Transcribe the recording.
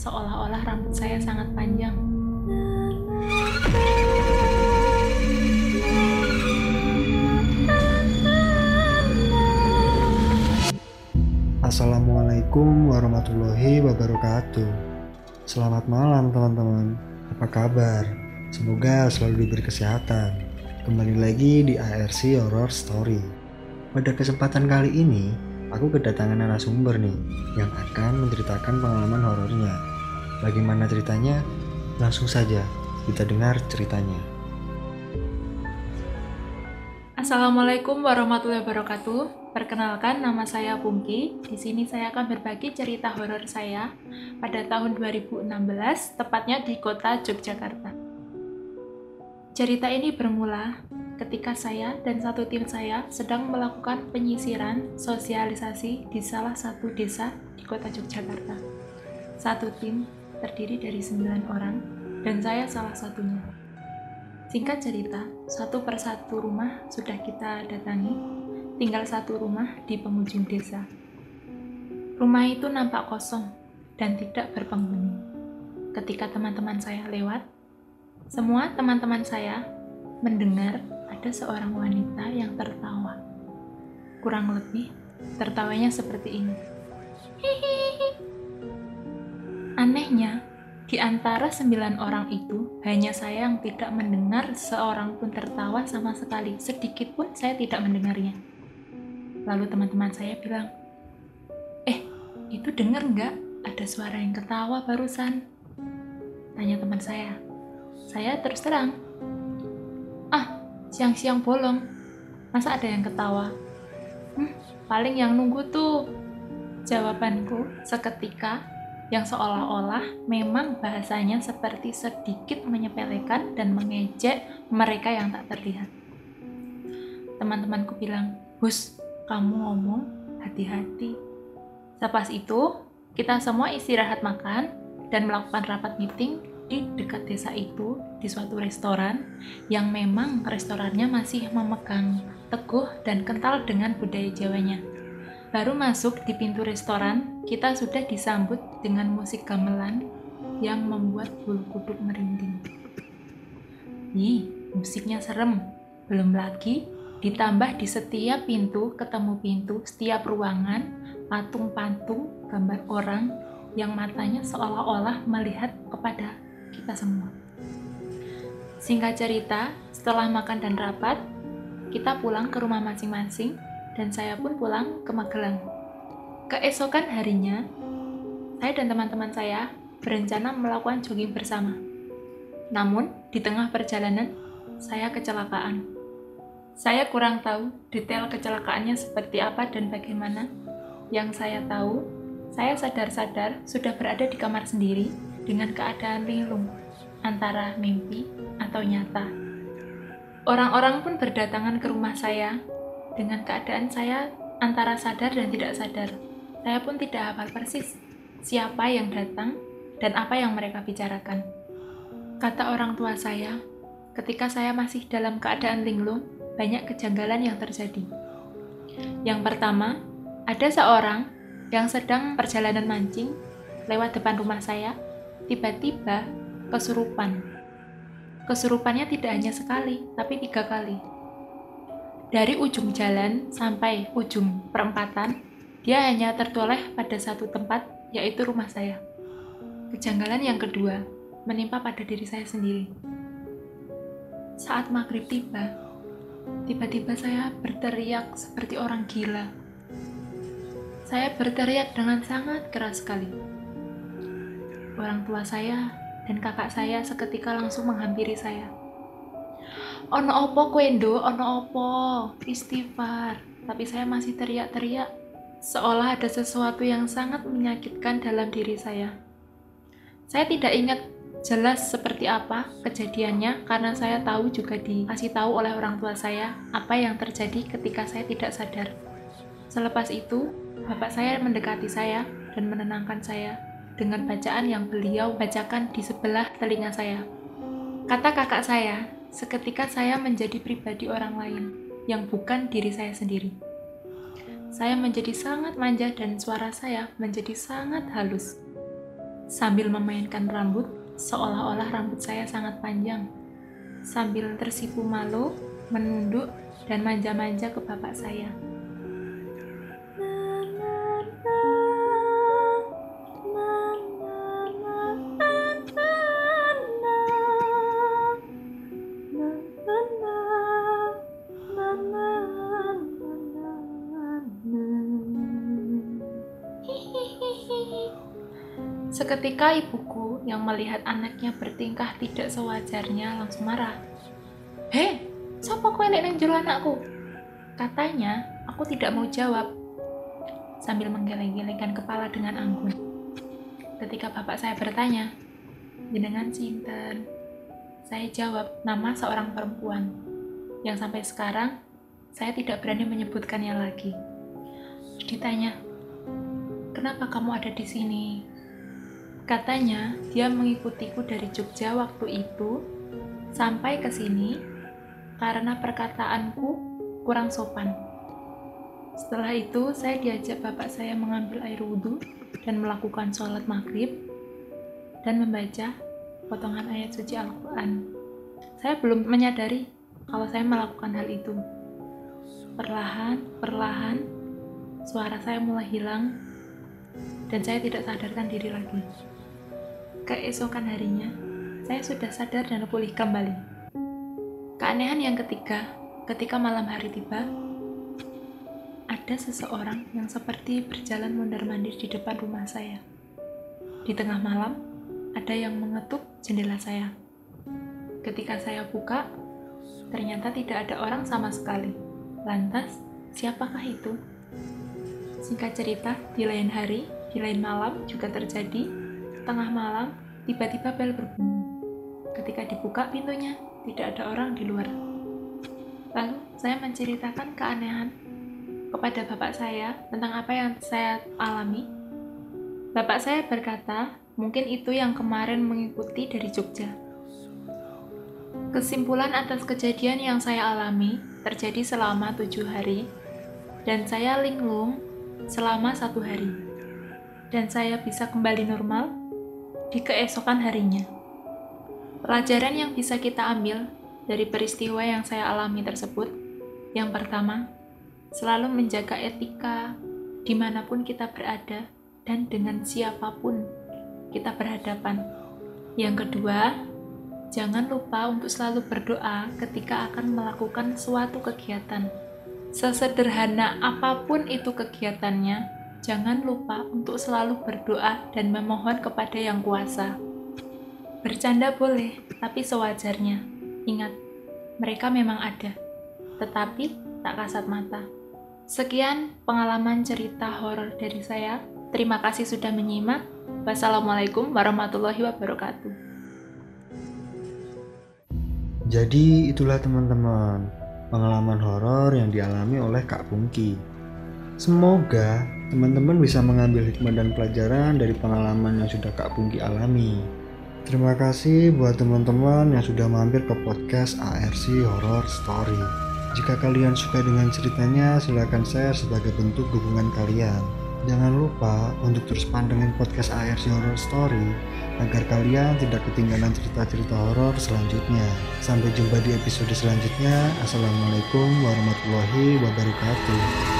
seolah-olah rambut saya sangat panjang. Assalamualaikum warahmatullahi wabarakatuh. Selamat malam teman-teman. Apa kabar? Semoga selalu diberi kesehatan. Kembali lagi di ARC Horror Story. Pada kesempatan kali ini, aku kedatangan narasumber nih yang akan menceritakan pengalaman horornya. Bagaimana ceritanya? Langsung saja kita dengar ceritanya. Assalamualaikum warahmatullahi wabarakatuh. Perkenalkan nama saya Pungki. Di sini saya akan berbagi cerita horor saya pada tahun 2016, tepatnya di kota Yogyakarta. Cerita ini bermula ketika saya dan satu tim saya sedang melakukan penyisiran sosialisasi di salah satu desa di kota Yogyakarta. Satu tim terdiri dari 9 orang dan saya salah satunya. Singkat cerita, satu persatu rumah sudah kita datangi tinggal satu rumah di penghujung desa. Rumah itu nampak kosong dan tidak berpenghuni. Ketika teman-teman saya lewat, semua teman-teman saya mendengar ada seorang wanita yang tertawa. Kurang lebih, tertawanya seperti ini. Hihihi. Anehnya, di antara sembilan orang itu, hanya saya yang tidak mendengar seorang pun tertawa sama sekali. Sedikit pun saya tidak mendengarnya. Lalu teman-teman saya bilang, eh itu denger nggak ada suara yang ketawa barusan? Tanya teman saya. Saya terus terang, ah siang-siang bolong, masa ada yang ketawa? Hmm, paling yang nunggu tuh. Jawabanku seketika yang seolah-olah memang bahasanya seperti sedikit menyepelekan dan mengejek mereka yang tak terlihat. Teman-temanku bilang, Bus, kamu ngomong hati-hati. Sepas itu, kita semua istirahat makan dan melakukan rapat meeting di dekat desa itu di suatu restoran yang memang restorannya masih memegang teguh dan kental dengan budaya Jawanya. Baru masuk di pintu restoran, kita sudah disambut dengan musik gamelan yang membuat bulu kuduk merinding. Ih, musiknya serem. Belum lagi Ditambah di setiap pintu ketemu pintu, setiap ruangan, patung-patung gambar orang yang matanya seolah-olah melihat kepada kita semua. Singkat cerita, setelah makan dan rapat, kita pulang ke rumah masing-masing dan saya pun pulang ke Magelang. Keesokan harinya, saya dan teman-teman saya berencana melakukan jogging bersama. Namun, di tengah perjalanan, saya kecelakaan saya kurang tahu detail kecelakaannya seperti apa dan bagaimana. Yang saya tahu, saya sadar-sadar sudah berada di kamar sendiri dengan keadaan linglung, antara mimpi atau nyata. Orang-orang pun berdatangan ke rumah saya dengan keadaan saya antara sadar dan tidak sadar. Saya pun tidak hafal persis siapa yang datang dan apa yang mereka bicarakan. Kata orang tua saya, ketika saya masih dalam keadaan linglung, banyak kejanggalan yang terjadi. Yang pertama, ada seorang yang sedang perjalanan mancing lewat depan rumah saya, tiba-tiba kesurupan. Kesurupannya tidak hanya sekali, tapi tiga kali. Dari ujung jalan sampai ujung perempatan, dia hanya tertoleh pada satu tempat, yaitu rumah saya. Kejanggalan yang kedua menimpa pada diri saya sendiri. Saat maghrib tiba, Tiba-tiba saya berteriak seperti orang gila. Saya berteriak dengan sangat keras sekali. Orang tua saya dan kakak saya seketika langsung menghampiri saya. Ono opo kuendo, ono opo, istighfar. Tapi saya masih teriak-teriak, seolah ada sesuatu yang sangat menyakitkan dalam diri saya. Saya tidak ingat jelas seperti apa kejadiannya karena saya tahu juga dikasih tahu oleh orang tua saya apa yang terjadi ketika saya tidak sadar. Selepas itu, bapak saya mendekati saya dan menenangkan saya dengan bacaan yang beliau bacakan di sebelah telinga saya. Kata kakak saya, seketika saya menjadi pribadi orang lain yang bukan diri saya sendiri. Saya menjadi sangat manja dan suara saya menjadi sangat halus sambil memainkan rambut seolah-olah rambut saya sangat panjang. Sambil tersipu malu, menunduk, dan manja-manja ke bapak saya. Seketika ibuku yang melihat anaknya bertingkah tidak sewajarnya langsung marah. Hei, siapa kau yang jero anakku? Katanya, aku tidak mau jawab. Sambil menggeleng-gelengkan kepala dengan anggun. Ketika bapak saya bertanya, jenengan sinten? Saya jawab, nama seorang perempuan. Yang sampai sekarang, saya tidak berani menyebutkannya lagi. Ditanya, kenapa kamu ada di sini? Katanya, dia mengikutiku dari Jogja waktu itu sampai ke sini karena perkataanku kurang sopan. Setelah itu, saya diajak bapak saya mengambil air wudhu dan melakukan sholat maghrib dan membaca potongan ayat suci Al-Quran. Saya belum menyadari kalau saya melakukan hal itu. Perlahan, perlahan, suara saya mulai hilang dan saya tidak sadarkan diri lagi keesokan harinya, saya sudah sadar dan pulih kembali. Keanehan yang ketiga, ketika malam hari tiba, ada seseorang yang seperti berjalan mondar-mandir di depan rumah saya. Di tengah malam, ada yang mengetuk jendela saya. Ketika saya buka, ternyata tidak ada orang sama sekali. Lantas, siapakah itu? Singkat cerita, di lain hari, di lain malam juga terjadi Tengah malam, tiba-tiba bel berbunyi. Ketika dibuka pintunya, tidak ada orang di luar. Lalu, saya menceritakan keanehan kepada bapak saya tentang apa yang saya alami. Bapak saya berkata, mungkin itu yang kemarin mengikuti dari Jogja. Kesimpulan atas kejadian yang saya alami terjadi selama tujuh hari, dan saya linglung selama satu hari. Dan saya bisa kembali normal di keesokan harinya. Pelajaran yang bisa kita ambil dari peristiwa yang saya alami tersebut, yang pertama, selalu menjaga etika di mana pun kita berada dan dengan siapa pun kita berhadapan. Yang kedua, jangan lupa untuk selalu berdoa ketika akan melakukan suatu kegiatan. Sesederhana apa pun itu kegiatannya, jangan lupa untuk selalu berdoa dan memohon kepada Yang Kuasa. Bercanda boleh, tapi sewajarnya. Ingat, mereka memang ada, tetapi tak kasat mata. Sekian pengalaman cerita horor dari saya. Terima kasih sudah menyimak. Wassalamualaikum warahmatullahi wabarakatuh. Jadi itulah teman-teman pengalaman horor yang dialami oleh Kak Pungki. Semoga teman-teman bisa mengambil hikmah dan pelajaran dari pengalaman yang sudah Kak Pungki alami. Terima kasih buat teman-teman yang sudah mampir ke podcast ARC Horror Story. Jika kalian suka dengan ceritanya, silahkan share sebagai bentuk dukungan kalian. Jangan lupa untuk terus pantengin podcast ARC Horror Story agar kalian tidak ketinggalan cerita-cerita horor selanjutnya. Sampai jumpa di episode selanjutnya. Assalamualaikum warahmatullahi wabarakatuh.